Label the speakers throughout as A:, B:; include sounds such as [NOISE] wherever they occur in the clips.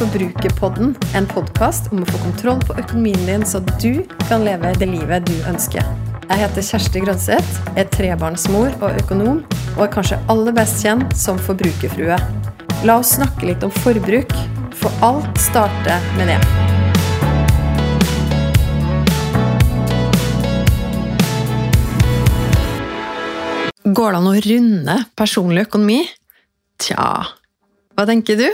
A: Forbrukerpodden. En podkast om å få kontroll på økonomien din, så du kan leve det livet du ønsker. Jeg heter Kjersti Grønseth, er trebarnsmor og økonom, og er kanskje aller best kjent som forbrukerfrue. La oss snakke litt om forbruk, for alt starter med det. Går det an å runde personlig økonomi? Tja, hva tenker du?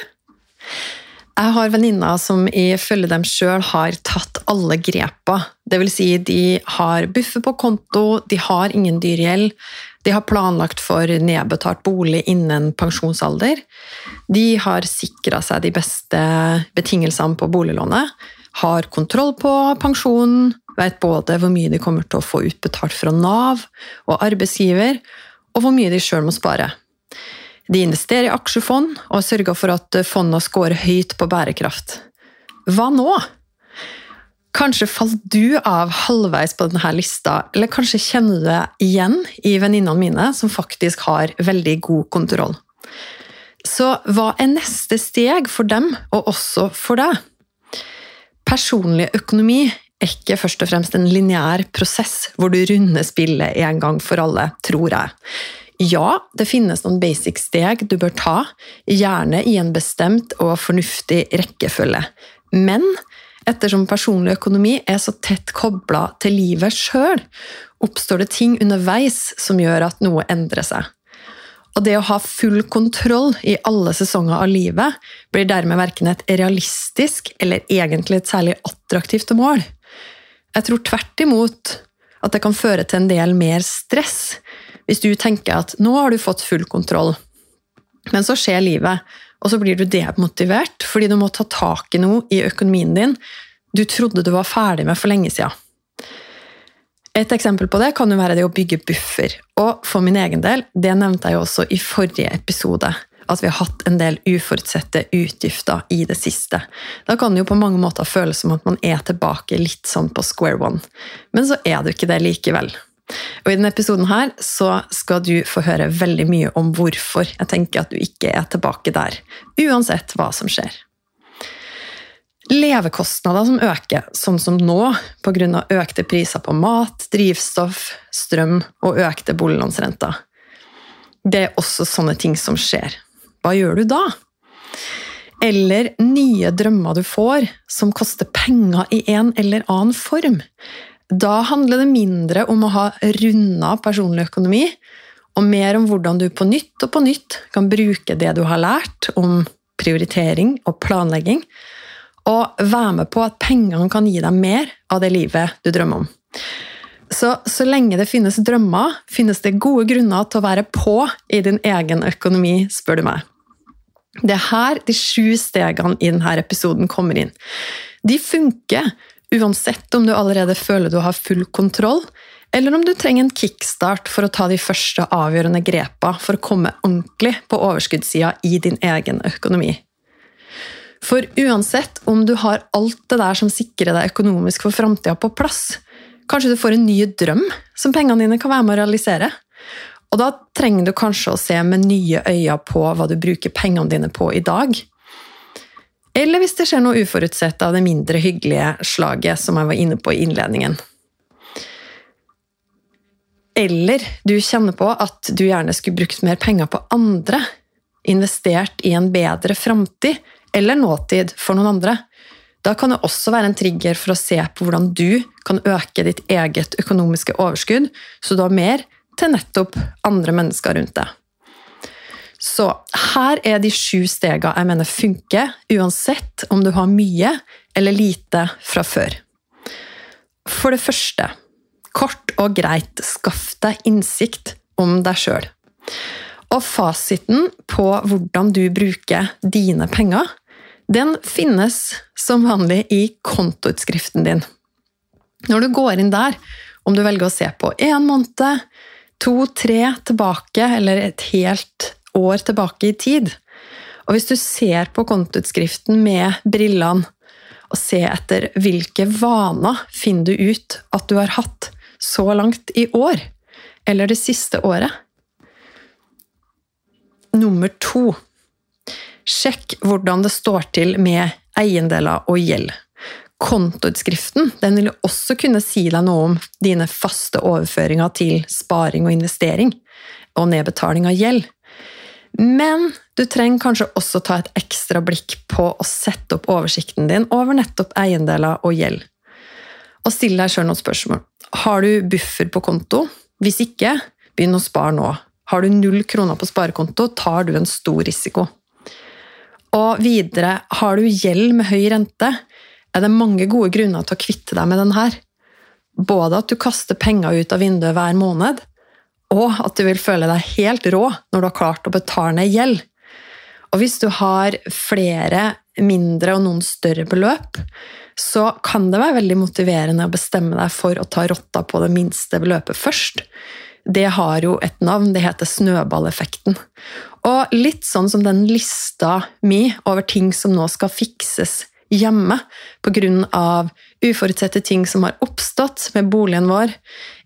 A: Jeg har venninner som ifølge dem sjøl har tatt alle grepa. Det vil si, de har buffer på konto, de har ingen dyr gjeld, de har planlagt for nedbetalt bolig innen pensjonsalder. De har sikra seg de beste betingelsene på boliglånet, har kontroll på pensjonen, vet både hvor mye de kommer til å få utbetalt fra Nav og arbeidsgiver, og hvor mye de sjøl må spare. De investerer i aksjefond og sørger for at fondene scorer høyt på bærekraft. Hva nå? Kanskje falt du av halvveis på denne lista, eller kanskje kjenner du deg igjen i venninnene mine som faktisk har veldig god kontroll. Så hva er neste steg for dem, og også for deg? Personlig økonomi er ikke først og fremst en lineær prosess hvor du runder spillet en gang for alle, tror jeg. Ja, det finnes noen basic steg du bør ta, gjerne i en bestemt og fornuftig rekkefølge. Men ettersom personlig økonomi er så tett kobla til livet sjøl, oppstår det ting underveis som gjør at noe endrer seg. Og det å ha full kontroll i alle sesonger av livet blir dermed verken et realistisk eller egentlig et særlig attraktivt mål. Jeg tror tvert imot at det kan føre til en del mer stress, hvis du tenker at nå har du fått full kontroll, men så skjer livet, og så blir du demotivert fordi du må ta tak i noe i økonomien din du trodde du var ferdig med for lenge siden. Et eksempel på det kan jo være det å bygge buffer. Og for min egen del, det nevnte jeg jo også i forrige episode, at vi har hatt en del uforutsette utgifter i det siste. Da kan det jo på mange måter føles som at man er tilbake litt sånn på square one. Men så er det jo ikke det likevel. Og I denne episoden her så skal du få høre veldig mye om hvorfor jeg tenker at du ikke er tilbake der, uansett hva som skjer. Levekostnader som øker, sånn som nå pga. økte priser på mat, drivstoff, strøm og økte boliglånsrenter. Det er også sånne ting som skjer. Hva gjør du da? Eller nye drømmer du får, som koster penger i en eller annen form. Da handler det mindre om å ha runda personlig økonomi, og mer om hvordan du på nytt og på nytt kan bruke det du har lært om prioritering og planlegging, og være med på at pengene kan gi deg mer av det livet du drømmer om. Så, så lenge det finnes drømmer, finnes det gode grunner til å være på i din egen økonomi, spør du meg. Det er her de sju stegene i denne episoden kommer inn. De funker Uansett om du allerede føler du har full kontroll, eller om du trenger en kickstart for å ta de første avgjørende grepa for å komme ordentlig på overskuddssida i din egen økonomi. For uansett om du har alt det der som sikrer deg økonomisk for framtida på plass, kanskje du får en ny drøm som pengene dine kan være med å realisere. Og da trenger du kanskje å se med nye øyne på hva du bruker pengene dine på i dag. Eller hvis det skjer noe uforutsett av det mindre hyggelige slaget som jeg var inne på i innledningen. Eller du kjenner på at du gjerne skulle brukt mer penger på andre, investert i en bedre framtid eller nåtid for noen andre. Da kan det også være en trigger for å se på hvordan du kan øke ditt eget økonomiske overskudd, så du har mer til nettopp andre mennesker rundt deg. Så her er de sju stegene jeg mener funker, uansett om du har mye eller lite fra før. For det første, kort og greit, skaff deg innsikt om deg sjøl. Og fasiten på hvordan du bruker dine penger, den finnes som vanlig i kontoutskriften din. Når du går inn der, om du velger å se på én måned, to, tre tilbake eller et helt år tilbake i tid. Og hvis du ser på kontoutskriften med brillene og ser etter hvilke vaner finner du ut at du har hatt så langt i år, eller det siste året Nummer to Sjekk hvordan det står til med eiendeler og gjeld. Kontoutskriften den vil også kunne si deg noe om dine faste overføringer til sparing og investering, og nedbetaling av gjeld. Men du trenger kanskje også ta et ekstra blikk på å sette opp oversikten din over nettopp eiendeler og gjeld. Og still deg sjøl noen spørsmål. Har du buffer på konto? Hvis ikke, begynn å spare nå. Har du null kroner på sparekonto, tar du en stor risiko. Og videre, har du gjeld med høy rente, er det mange gode grunner til å kvitte deg med den her. Både at du kaster penger ut av vinduet hver måned, og at du vil føle deg helt rå når du har klart å betale ned gjeld. Og hvis du har flere mindre og noen større beløp, så kan det være veldig motiverende å bestemme deg for å ta rotta på det minste beløpet først. Det har jo et navn, det heter snøballeffekten. Og litt sånn som den lista mi over ting som nå skal fikses hjemme pga. uforutsette ting som har oppstått med boligen vår,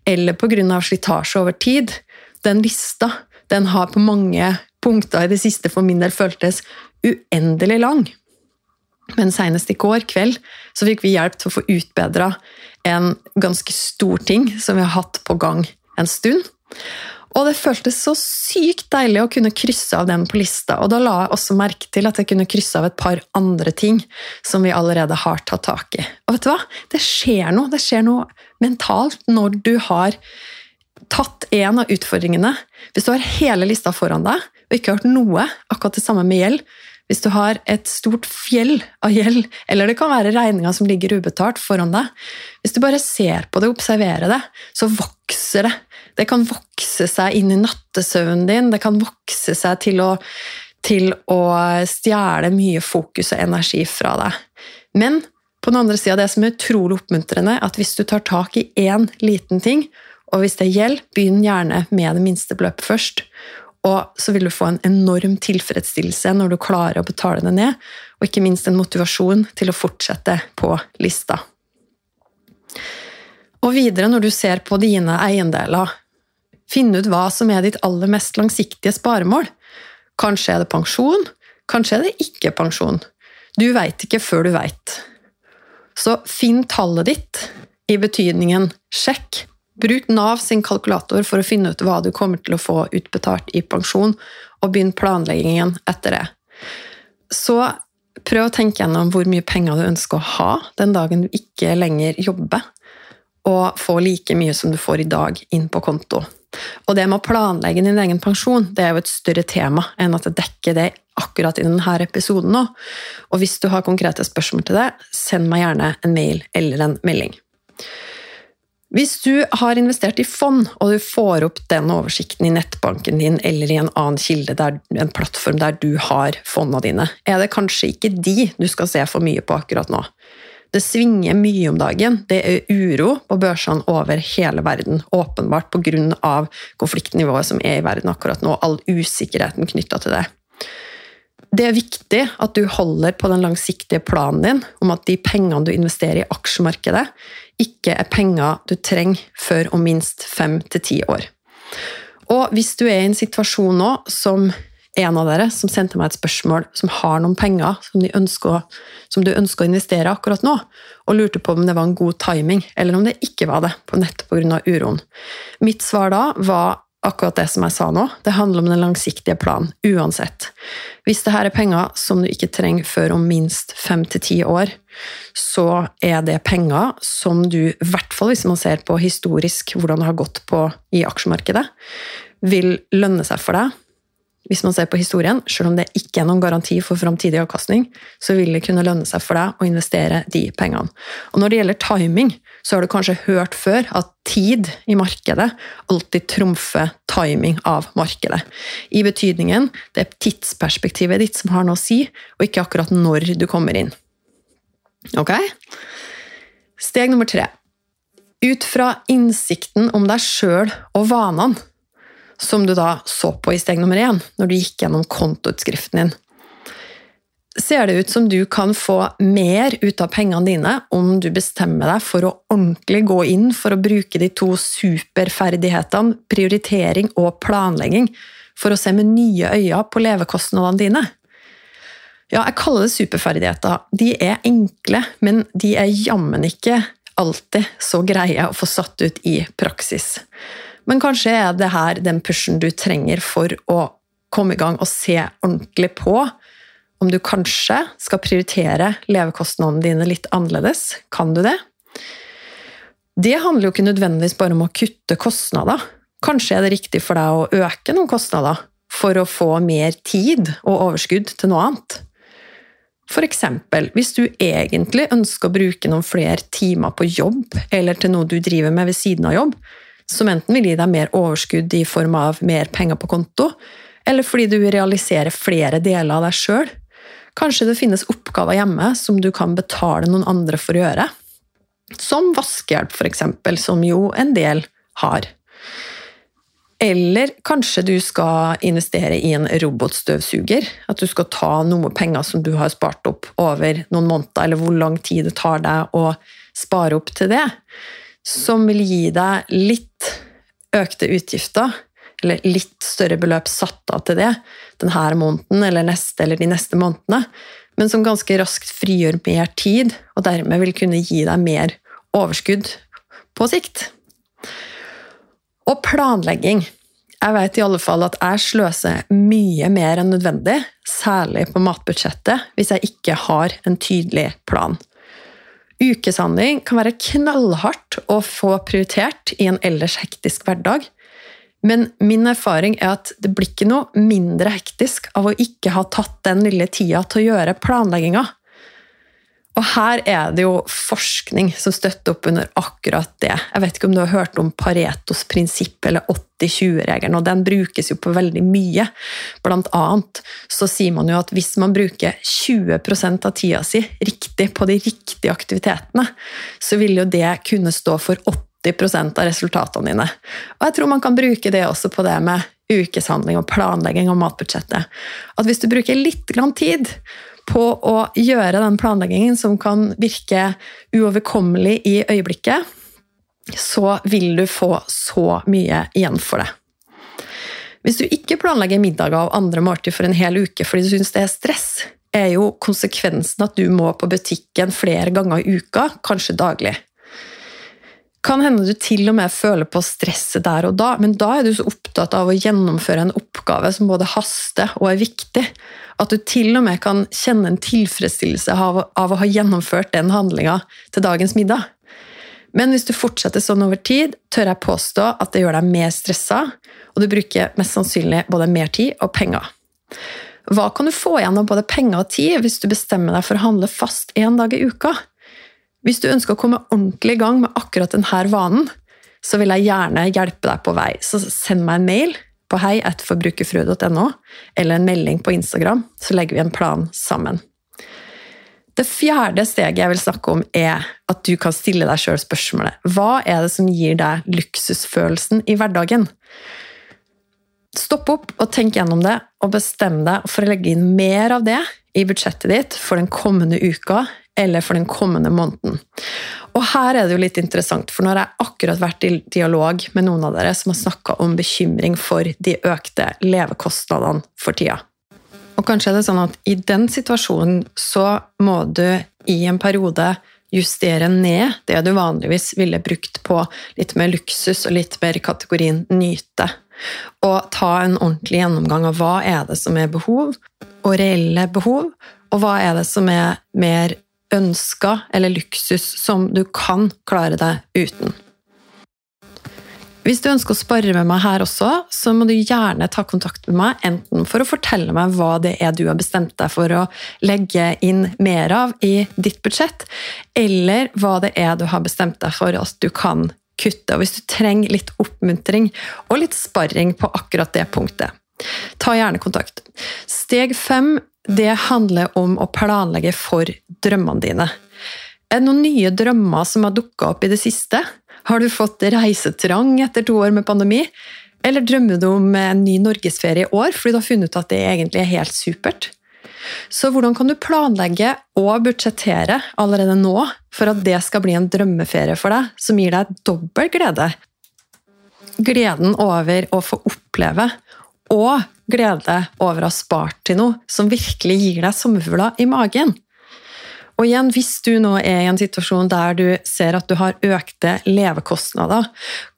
A: eller pga. slitasje over tid, den lista den har på mange punkter i det siste for min del føltes uendelig lang. Men senest i går kveld så fikk vi hjelp til å få utbedra en ganske stor ting som vi har hatt på gang en stund. Og det føltes så sykt deilig å kunne krysse av den på lista, og da la jeg også merke til at jeg kunne krysse av et par andre ting som vi allerede har tatt tak i. Og vet du hva? Det skjer noe. Det skjer noe mentalt når du har tatt en av utfordringene. Hvis du har hele lista foran deg og ikke har hørt noe, akkurat det samme med gjeld, hvis du har et stort fjell av gjeld, eller det kan være regninger som ligger ubetalt foran deg Hvis du bare ser på det og observerer det, så vokser det. Det kan vokse seg inn i nattesøvnen din, det kan vokse seg til å, til å stjele mye fokus og energi fra deg. Men på den andre sida, det som er utrolig oppmuntrende, at hvis du tar tak i én liten ting, og hvis det gjelder, begynn gjerne med det minste beløpet først. Og så vil du få en enorm tilfredsstillelse når du klarer å betale det ned, og ikke minst en motivasjon til å fortsette på lista. Og videre, når du ser på dine eiendeler, finn ut hva som er ditt aller mest langsiktige sparemål. Kanskje er det pensjon, kanskje er det ikke pensjon. Du veit ikke før du veit. Så finn tallet ditt i betydningen sjekk Bruk Nav sin kalkulator for å finne ut hva du kommer til å få utbetalt i pensjon, og begynn planleggingen etter det. Så prøv å tenke gjennom hvor mye penger du ønsker å ha den dagen du ikke lenger jobber, og få like mye som du får i dag, inn på konto. Og det med å planlegge din egen pensjon det er jo et større tema enn at jeg dekker det akkurat i denne episoden nå. Og hvis du har konkrete spørsmål til det, send meg gjerne en mail eller en melding. Hvis du har investert i fond, og du får opp den oversikten i nettbanken din eller i en annen kilde, der, en plattform der du har fondene dine, er det kanskje ikke de du skal se for mye på akkurat nå. Det svinger mye om dagen. Det er uro på børsene over hele verden, åpenbart pga. konfliktnivået som er i verden akkurat nå, all usikkerheten knytta til det. Det er viktig at du holder på den langsiktige planen din om at de pengene du investerer i aksjemarkedet, ikke er penger du trenger før om minst fem til ti år. Og hvis du er i en situasjon nå som en av dere som sendte meg et spørsmål som har noen penger som, ønsker, som, du ønsker å investere akkurat nå, og lurte på om det var en god timing, eller om det ikke var det, på nett pga. uroen. Mitt svar da var akkurat det som jeg sa nå. Det handler om den langsiktige planen, uansett. Hvis det her er penger som du ikke trenger før om minst fem til ti år, så er det penger som du, i hvert fall hvis man ser på historisk hvordan det har gått på i aksjemarkedet, vil lønne seg for deg hvis man ser på historien, selv om det ikke er noen garanti for framtidig avkastning, så vil det kunne lønne seg for deg å investere de pengene. Og når det gjelder timing, så har du kanskje hørt før at tid i markedet alltid trumfer timing av markedet. I betydningen det er tidsperspektivet ditt som har noe å si, og ikke akkurat når du kommer inn. Ok? Steg nummer tre. Ut fra innsikten om deg sjøl og vanene som du da så på i steg nummer én, når du gikk gjennom kontoutskriften din. Ser det ut som du kan få mer ut av pengene dine om du bestemmer deg for å ordentlig gå inn for å bruke de to superferdighetene prioritering og planlegging for å se med nye øyne på levekostnadene dine? Ja, jeg kaller det superferdigheter. De er enkle, men de er jammen ikke alltid så greie å få satt ut i praksis. Men kanskje er det her den pushen du trenger for å komme i gang og se ordentlig på om du kanskje skal prioritere levekostnadene dine litt annerledes. Kan du det? Det handler jo ikke nødvendigvis bare om å kutte kostnader. Kanskje er det riktig for deg å øke noen kostnader for å få mer tid og overskudd til noe annet. For eksempel, hvis du egentlig ønsker å bruke noen flere timer på jobb eller til noe du driver med ved siden av jobb, som enten vil gi deg mer overskudd i form av mer penger på konto, eller fordi du vil realisere flere deler av deg sjøl. Kanskje det finnes oppgaver hjemme som du kan betale noen andre for å gjøre. Som vaskehjelp, eksempel, som jo en del har. Eller kanskje du skal investere i en robotstøvsuger. At du skal ta noe penger som du har spart opp over noen måneder, eller hvor lang tid det tar deg å spare opp til det. Som vil gi deg litt økte utgifter, eller litt større beløp satt av til det denne måneden eller neste eller de neste månedene, men som ganske raskt frigjør mer tid, og dermed vil kunne gi deg mer overskudd på sikt. Og planlegging. Jeg vet i alle fall at jeg sløser mye mer enn nødvendig, særlig på matbudsjettet, hvis jeg ikke har en tydelig plan. Ukeshandling kan være knallhardt å få prioritert i en ellers hektisk hverdag, men min erfaring er at det blir ikke noe mindre hektisk av å ikke ha tatt den lille tida til å gjøre planlegginga. Og her er det jo forskning som støtter opp under akkurat det. Jeg vet ikke om du har hørt om Paretos prinsipp eller 80-20-regelen, og den brukes jo på veldig mye. Blant annet så sier man jo at hvis man bruker 20% av tida si riktig på de riktige aktivitetene, så vil jo det kunne stå for 80% av resultatene dine. Og jeg tror man kan bruke det også på det med ukeshandling og planlegging av matbudsjettet. At hvis du bruker litt tid på å gjøre den planleggingen som kan virke uoverkommelig i øyeblikket, så vil du få så mye igjen for det. Hvis du ikke planlegger middager og andre måltider for en hel uke fordi du syns det er stress, er jo konsekvensen at du må på butikken flere ganger i uka, kanskje daglig. Kan hende du til og med føler på stresset der og da, men da er du så opptatt av å gjennomføre en oppgave som både haster og er viktig, at du til og med kan kjenne en tilfredsstillelse av, av å ha gjennomført den handlinga til dagens middag. Men hvis du fortsetter sånn over tid, tør jeg påstå at det gjør deg mer stressa, og du bruker mest sannsynlig både mer tid og penger. Hva kan du få igjen av både penger og tid hvis du bestemmer deg for å handle fast én dag i uka? Hvis du ønsker å komme ordentlig i gang med akkurat denne vanen, så vil jeg gjerne hjelpe deg på vei. Så send meg en mail på hei.forbrukerfrue.no, eller en melding på Instagram, så legger vi en plan sammen. Det fjerde steget jeg vil snakke om, er at du kan stille deg sjøl spørsmålet Hva er det som gir deg luksusfølelsen i hverdagen? Stopp opp og tenk gjennom det, og bestem deg for å legge inn mer av det i budsjettet ditt for den kommende uka eller for den kommende måneden. Og her er det jo litt interessant, for nå har jeg akkurat vært i dialog med noen av dere som har snakka om bekymring for de økte levekostnadene for tida. Og kanskje er det sånn at i den situasjonen så må du i en periode justere ned det du vanligvis ville brukt på litt mer luksus og litt mer kategorien nyte. Og ta en ordentlig gjennomgang av hva er det som er behov, og reelle behov, og hva er det som er mer ønsker eller luksus som du kan klare deg uten. Hvis du ønsker å spare med meg her også, så må du gjerne ta kontakt med meg, enten for å fortelle meg hva det er du har bestemt deg for å legge inn mer av i ditt budsjett, eller hva det er du har bestemt deg for at du kan kutte. Og hvis du trenger litt oppmuntring og litt sparring på akkurat det punktet, ta gjerne kontakt. Steg fem det handler om å planlegge for drømmene dine. Er det noen nye drømmer som har dukka opp i det siste? Har du fått reisetrang etter to år med pandemi? Eller drømmer du om en ny norgesferie i år fordi du har funnet ut at det egentlig er helt supert? Så hvordan kan du planlegge og budsjettere allerede nå for at det skal bli en drømmeferie for deg, som gir deg dobbel glede? Gleden over å få oppleve og glede over å ha spart til noe som virkelig gir deg sommerfugler i magen. Og igjen, Hvis du nå er i en situasjon der du ser at du har økte levekostnader,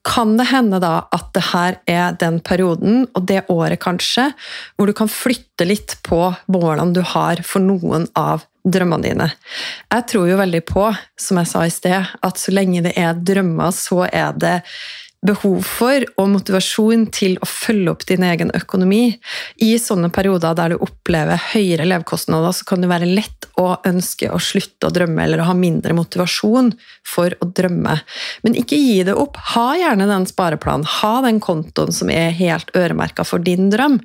A: kan det hende da at det her er den perioden, og det året kanskje, hvor du kan flytte litt på målene du har for noen av drømmene dine. Jeg tror jo veldig på, som jeg sa i sted, at så lenge det er drømmer, så er det behov for og motivasjon til å følge opp din egen økonomi. I sånne perioder der du opplever høyere levekostnader, så kan det være lett å ønske å slutte å drømme eller å ha mindre motivasjon for å drømme. Men ikke gi det opp. Ha gjerne den spareplanen. Ha den kontoen som er helt øremerka for din drøm,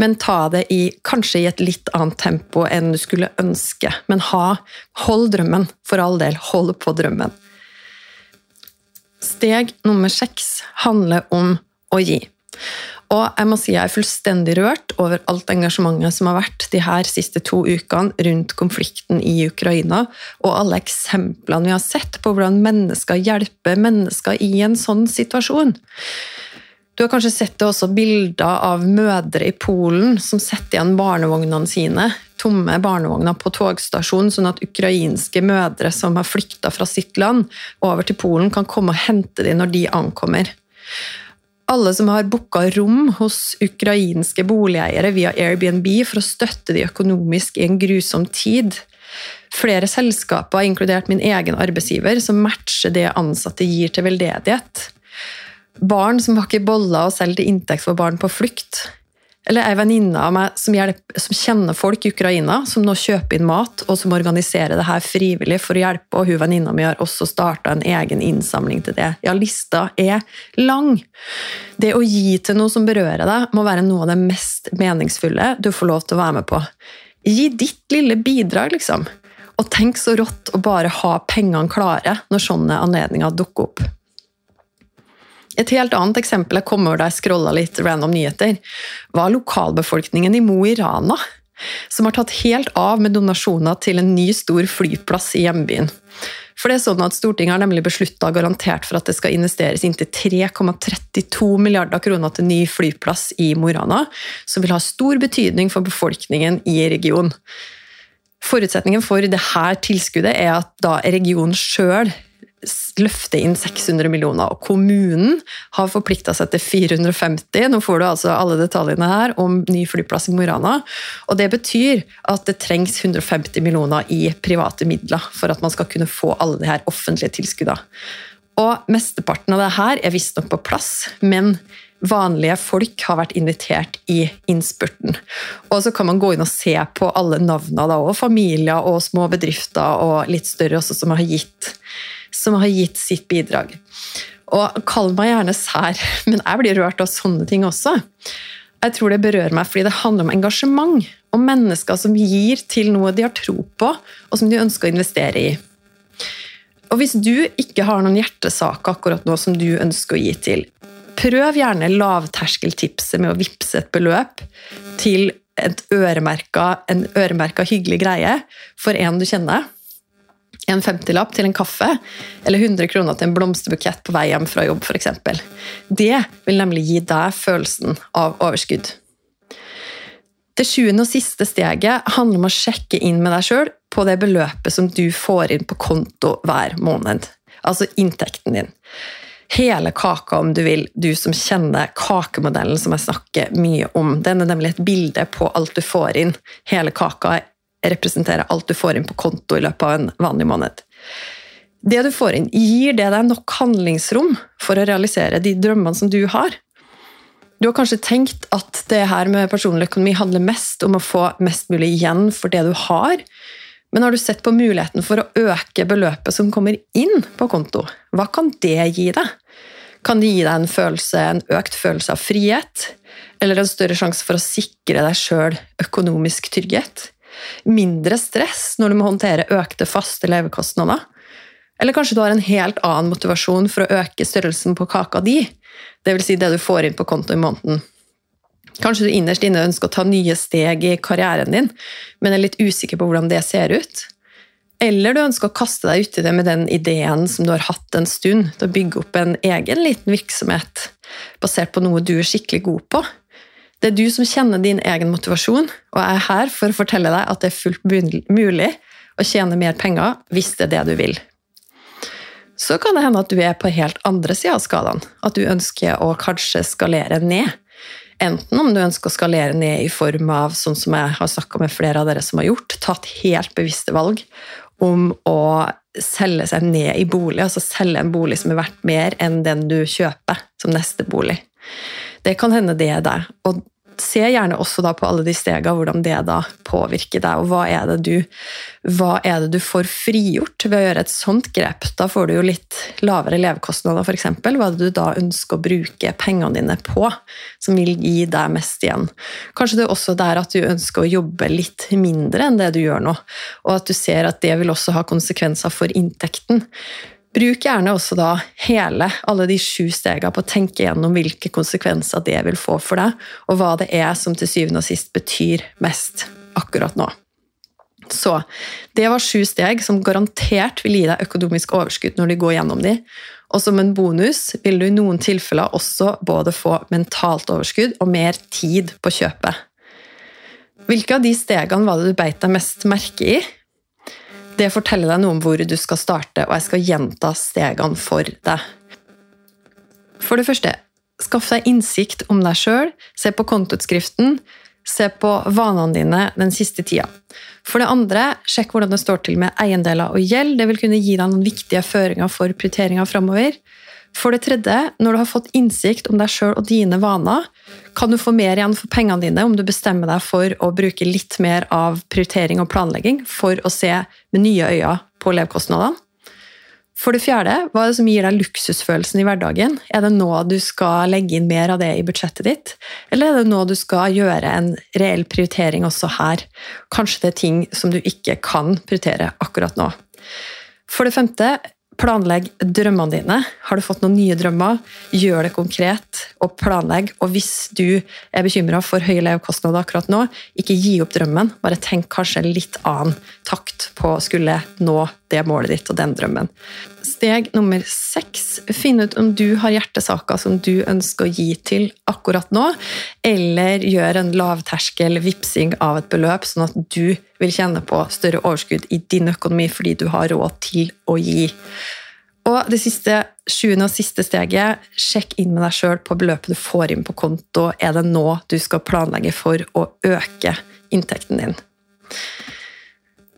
A: men ta det i, kanskje i et litt annet tempo enn du skulle ønske. Men ha, hold drømmen, for all del. Hold på drømmen. Steg nummer seks handler om å gi. Og jeg må si jeg er fullstendig rørt over alt engasjementet som har vært de her siste to ukene rundt konflikten i Ukraina, og alle eksemplene vi har sett på hvordan mennesker hjelper mennesker i en sånn situasjon. Du har kanskje sett det også bilder av mødre i Polen som setter igjen barnevognene sine, tomme barnevogner på togstasjonen, sånn at ukrainske mødre som har flykta fra sitt land over til Polen, kan komme og hente dem når de ankommer. Alle som har booka rom hos ukrainske boligeiere via Airbnb for å støtte de økonomisk i en grusom tid. Flere selskaper, inkludert min egen arbeidsgiver, som matcher det ansatte gir til veldedighet barn som pakker boller og selger til inntekt for barn på flukt. Eller ei venninne av meg som, hjelper, som, kjenner folk i Ukraina, som nå kjøper inn mat, og som organiserer det her frivillig for å hjelpe. Og hun venninna mi har også starta en egen innsamling til det. Ja, lista er lang. Det å gi til noe som berører deg, må være noe av det mest meningsfulle du får lov til å være med på. Gi ditt lille bidrag, liksom. Og tenk så rått å bare ha pengene klare når sånne anledninger dukker opp. Et helt annet eksempel jeg kom over da jeg scrolla litt random nyheter, var lokalbefolkningen i Mo i Rana, som har tatt helt av med donasjoner til en ny, stor flyplass i hjembyen. For det er sånn at Stortinget har nemlig beslutta garantert for at det skal investeres inntil 3,32 milliarder kroner til ny flyplass i Mo i Rana, som vil ha stor betydning for befolkningen i regionen. Forutsetningen for dette tilskuddet er at da regionen sjøl løfte inn 600 millioner, og kommunen har forplikta seg til 450. Nå får du altså alle detaljene her om ny flyplass i Mo i Rana. Og det betyr at det trengs 150 millioner i private midler for at man skal kunne få alle de her offentlige tilskuddene. Og mesteparten av det her er visstnok på plass, men vanlige folk har vært invitert i innspurten. Og så kan man gå inn og se på alle navnene, da, og familier og små bedrifter og litt større også, som har gitt som har gitt sitt bidrag. Og Kall meg gjerne sær, [LAUGHS] men jeg blir rørt av sånne ting også. Jeg tror det berører meg fordi det handler om engasjement. Om mennesker som gir til noe de har tro på, og som de ønsker å investere i. Og Hvis du ikke har noen hjertesak akkurat nå som du ønsker å gi til, prøv gjerne lavterskeltipset med å vippse et beløp til øremerka, en øremerka hyggelig greie for en du kjenner en 50-lapp til en kaffe eller 100 kroner til en blomsterbukett på vei hjem fra jobb f.eks. Det vil nemlig gi deg følelsen av overskudd. Det sjuende og siste steget handler om å sjekke inn med deg sjøl på det beløpet som du får inn på konto hver måned. Altså inntekten din. Hele kaka, om du vil, du som kjenner kakemodellen som jeg snakker mye om. Den er nemlig et bilde på alt du får inn. Hele kaka er representerer alt du får inn på konto i løpet av en vanlig måned. Det du får inn, gir det deg nok handlingsrom for å realisere de drømmene som du har? Du har kanskje tenkt at det her med personlig økonomi handler mest om å få mest mulig igjen for det du har, men har du sett på muligheten for å øke beløpet som kommer inn på konto? Hva kan det gi deg? Kan det gi deg en, følelse, en økt følelse av frihet? Eller en større sjanse for å sikre deg sjøl økonomisk trygghet? mindre stress når du må håndtere økte faste levekostnader. Eller kanskje du har en helt annen motivasjon for å øke størrelsen på kaka di, dvs. Si det du får inn på konto i måneden. Kanskje du innerst inne ønsker å ta nye steg i karrieren din, men er litt usikker på hvordan det ser ut. Eller du ønsker å kaste deg uti det med den ideen som du har hatt en stund, til å bygge opp en egen liten virksomhet basert på noe du er skikkelig god på. Det er du som kjenner din egen motivasjon, og jeg er her for å fortelle deg at det er fullt mulig å tjene mer penger hvis det er det du vil. Så kan det hende at du er på helt andre sida av skalaen. At du ønsker å kanskje skalere ned. Enten om du ønsker å skalere ned i form av, sånn som jeg har snakka med flere av dere som har gjort, tatt helt bevisste valg om å selge seg ned i bolig, altså selge en bolig som er verdt mer enn den du kjøper som neste bolig. Det kan hende det er deg. Og se gjerne også da på alle de stegene, hvordan det da påvirker deg, og hva er, det du, hva er det du får frigjort ved å gjøre et sånt grep? Da får du jo litt lavere levekostnader, f.eks. Hva er det du da ønsker å bruke pengene dine på, som vil gi deg mest igjen? Kanskje det er også der at du ønsker å jobbe litt mindre enn det du gjør nå, og at du ser at det vil også ha konsekvenser for inntekten. Bruk gjerne også da hele, alle de sju stegene på å tenke gjennom hvilke konsekvenser det vil få for deg, og hva det er som til syvende og sist betyr mest akkurat nå. Så det var sju steg som garantert vil gi deg økonomisk overskudd når du går gjennom de. Og som en bonus vil du i noen tilfeller også både få mentalt overskudd og mer tid på kjøpet. Hvilke av de stegene var det du beit deg mest merke i, det forteller deg noe om hvor du skal starte, og jeg skal gjenta stegene for deg. For det første, skaff deg innsikt om deg sjøl, se på kontoutskriften, se på vanene dine den siste tida. For det andre, sjekk hvordan det står til med eiendeler og gjeld. Det vil kunne gi deg noen viktige føringer for prioriteringa framover. For det tredje, når du har fått innsikt om deg sjøl og dine vaner, kan du få mer igjen for pengene dine om du bestemmer deg for å bruke litt mer av prioritering og planlegging for å se med nye øyne på levekostnadene. For det fjerde, hva er det som gir deg luksusfølelsen i hverdagen? Er det nå du skal legge inn mer av det i budsjettet ditt, eller er det nå du skal gjøre en reell prioritering også her? Kanskje det er ting som du ikke kan prioritere akkurat nå. For det femte, Planlegg drømmene dine. Har du fått noen nye drømmer, gjør det konkret og planlegg. Og hvis du er bekymra for høye levekostnader akkurat nå, ikke gi opp drømmen. Bare tenk kanskje litt annen takt på å skulle nå det målet ditt og den drømmen. Steg nummer seks finn ut om du har hjertesaker som du ønsker å gi til akkurat nå, eller gjør en lavterskel vipsing av et beløp, sånn at du vil kjenne på større overskudd i din økonomi fordi du har råd til å gi. Og det siste, sjuende og siste steget, sjekk inn med deg sjøl på beløpet du får inn på konto. Er det nå du skal planlegge for å øke inntekten din?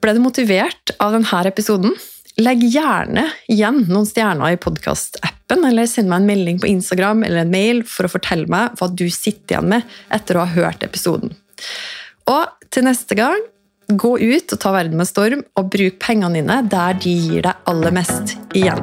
A: Ble du motivert av denne episoden? Legg gjerne igjen noen stjerner i podkastappen, eller send meg en melding på Instagram eller en mail for å fortelle meg hva du sitter igjen med etter å ha hørt episoden. Og til neste gang Gå ut og ta verden med storm, og bruk pengene dine der de gir deg aller mest igjen.